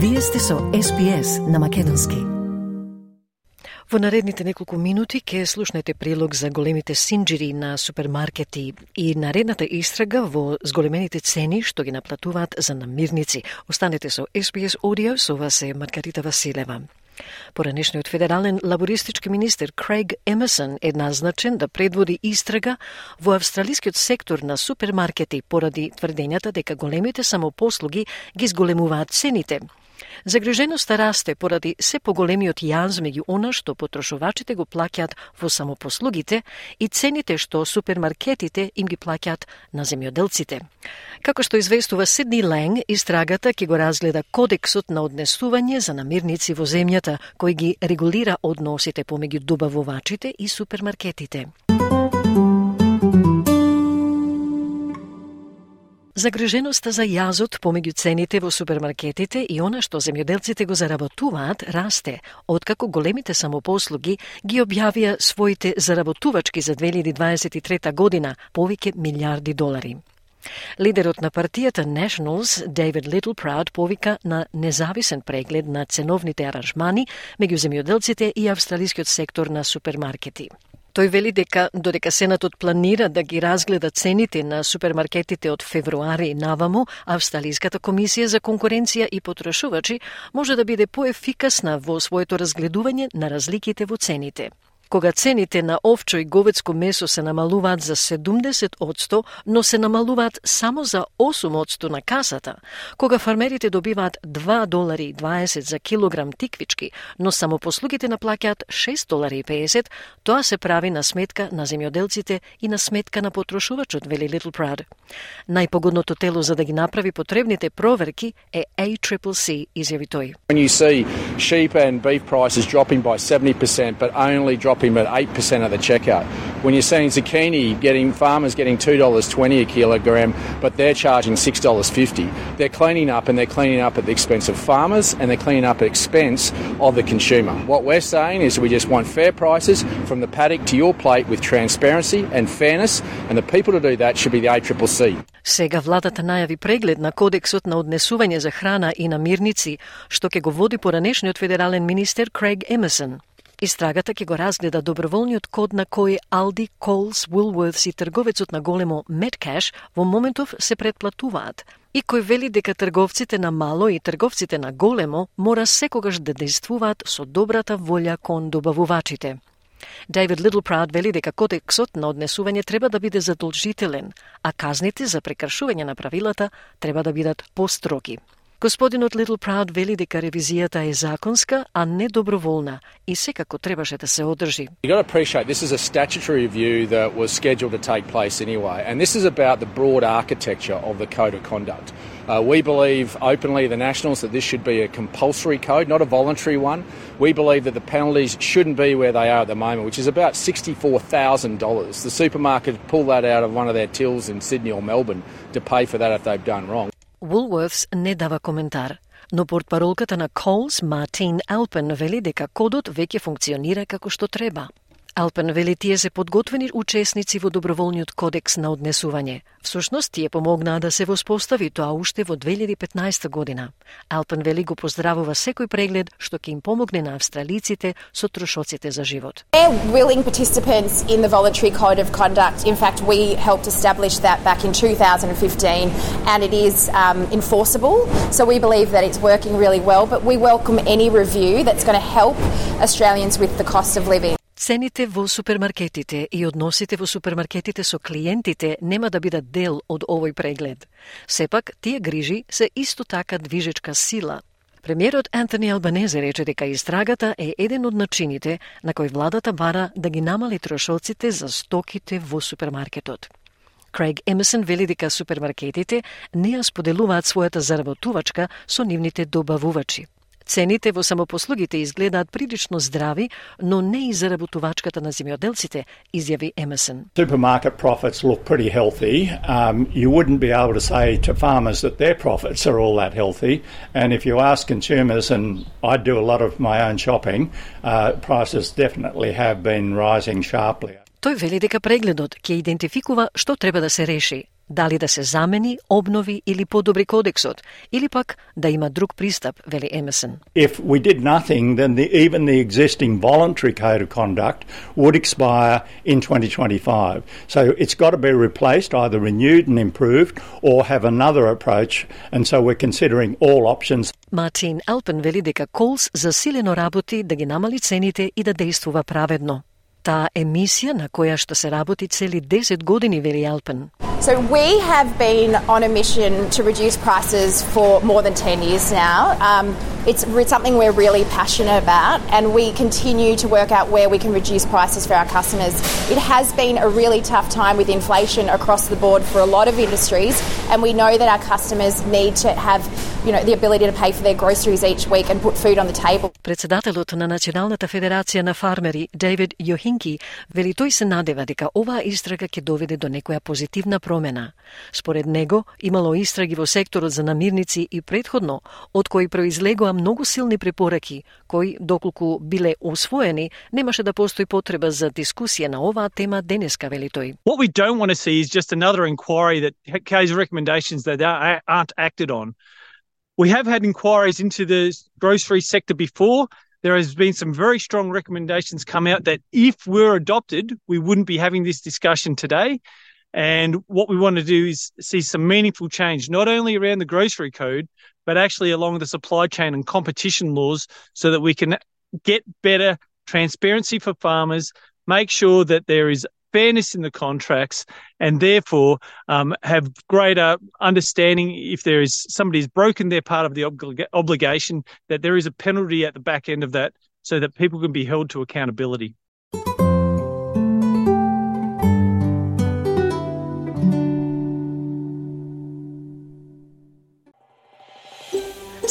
Вие сте со SPS на Македонски. Во наредните неколку минути ќе слушнете прилог за големите синџири на супермаркети и наредната истрага во зголемените цени што ги наплатуваат за намирници. Останете со SPS Audio, со вас е Маргарита Василева. Поранешниот федерален лабористички министер Крейг Емерсон е назначен да предводи истрага во австралискиот сектор на супермаркети поради тврдењата дека големите самопослуги ги зголемуваат цените – Загриженоста расте поради се поголемиот јаз меѓу она што потрошувачите го плаќаат во самопослугите и цените што супермаркетите им ги плаќаат на земјоделците. Како што известува Сидни Ленг, истрагата ќе го разгледа кодексот на однесување за намирници во земјата, кој ги регулира односите помеѓу добавувачите и супермаркетите. Загриженоста за јазот помеѓу цените во супермаркетите и она што земјоделците го заработуваат расте, откако големите самопослуги ги објавија своите заработувачки за 2023 година, повеќе милиарди долари. Лидерот на партијата Nationals, David Littleproud, повика на независен преглед на ценовните аранжмани меѓу земјоделците и австралискиот сектор на супермаркети. Тој вели дека додека Сенатот планира да ги разгледа цените на супермаркетите од февруари наваму, Австралиската комисија за конкуренција и потрошувачи може да биде поефикасна во своето разгледување на разликите во цените. Кога цените на овчо и говецко месо се намалуваат за 70%, но се намалуваат само за 8% на касата, кога фармерите добиваат 2 долари 20 за килограм тиквички, но само послугите наплаќаат 6 долари 50, тоа се прави на сметка на земјоделците и на сметка на потрошувачот, вели Little Прад. Најпогодното тело за да ги направи потребните проверки е ACCC, изјави тој. When you see sheep and beef prices dropping by 70% but only dropping at 8% at the checkout. When you're seeing zucchini getting farmers getting $2.20 a kilogram, but they're charging $6.50, they're cleaning up and they're cleaning up at the expense of farmers and they're cleaning up at expense of the consumer. What we're saying is we just want fair prices from the paddock to your plate with transparency and fairness, and the people to do that should be the ACCC. Сега владата најави преглед на кодексот на однесување за храна и намирници, што ќе го води поранешниот федерален министер Крейг Емесон. Истрагата ќе го разгледа доброволниот код на кој Aldi, Coles, Woolworths и трговецот на големо Metcash во моментов се предплатуваат и кој вели дека трговците на мало и трговците на големо мора секогаш да действуваат со добрата волја кон добавувачите. Дейвид Литлпраут вели дека кодексот на однесување треба да биде задолжителен, а казните за прекршување на правилата треба да бидат построги. Господинот Little Proud вели дека ревизијата е законска, а не доброволна и секако требаше да се одржи. You got to appreciate this is a statutory review that was scheduled to take place anyway, and this is about the broad architecture of the code of conduct. Uh, we believe openly, the Nationals, that this should be a compulsory code, not a voluntary one. We believe that the penalties shouldn't be where they are at the moment, which is about $64,000. The supermarket pull that out of one of their tills in Sydney or Melbourne to pay for that if they've done wrong. Woolworths не дава коментар, но портпаролката на Coles, Мартин Алпен, вели дека кодот веќе функционира како што треба. Алпен вели тие се подготвени учесници во доброволниот кодекс на однесување. Всушност, тие помогнаа да се воспостави тоа уште во 2015 година. Алпен вели го поздравува секој преглед што ќе им помогне на австралиците со трошоците за живот. We're willing participants in the voluntary code of conduct. In fact, we helped establish that back in 2015 and it is um, enforceable. So we believe that it's working really well, but we welcome any review that's going to help Australians with the cost of living. Цените во супермаркетите и односите во супермаркетите со клиентите нема да бидат дел од овој преглед. Сепак, тие грижи се исто така движечка сила. Премиерот Антони Албанезе рече дека истрагата е еден од начините на кој владата бара да ги намали трошоците за стоките во супермаркетот. Крейг Емисон вели дека супермаркетите не ја споделуваат својата заработувачка со нивните добавувачи. Цените во самопослугите изгледаат прилично здрави, но не и заработувачката на земјоделците, изјави Емерсон. Supermarket profits look pretty healthy. Um, you wouldn't be able to say to farmers that their profits are all that healthy. And if you ask consumers, and I do a lot of my own shopping, uh, prices definitely have been rising sharply. Тој вели дека прегледот ќе идентификува што треба да се реши, дали да се замени, обнови или подобри кодексот, или пак да има друг пристап, вели Емесен. If we did nothing, then the, even the existing voluntary code of conduct would expire in 2025. So it's got to be replaced, either renewed and improved, or have another approach. And so we're considering all options. Мартин Алпен вели дека Колс засилено работи да ги намали цените и да действува праведно. Таа емисија на која што се работи цели 10 години, вели Алпен. So we have been on a mission to reduce prices for more than 10 years now. Um, it's something we're really passionate about and we continue to work out where we can reduce prices for our customers. It has been a really tough time with inflation across the board for a lot of industries and we know that our customers need to have you know, the ability to pay for their groceries each week and put food on the table. Председателот на Националната федерација на фармери, Дейвид Јохинки, вели тој се надева дека оваа истрага ќе доведе до некоја позитивна промена. Според него, имало истраги во секторот за намирници и предходно, од кои произлегоа многу силни препораки, кои, доколку биле усвоени, немаше да постои потреба за дискусија на оваа тема денеска, вели тој. What we don't want to see is just another inquiry that carries recommendations that aren't acted on. We have had inquiries into the grocery sector before. There has been some very strong recommendations come out that if we're adopted, we wouldn't be having this discussion today. And what we want to do is see some meaningful change, not only around the grocery code, but actually along the supply chain and competition laws so that we can get better transparency for farmers, make sure that there is fairness in the contracts and therefore um, have greater understanding if there is somebody has broken their part of the oblig- obligation that there is a penalty at the back end of that so that people can be held to accountability.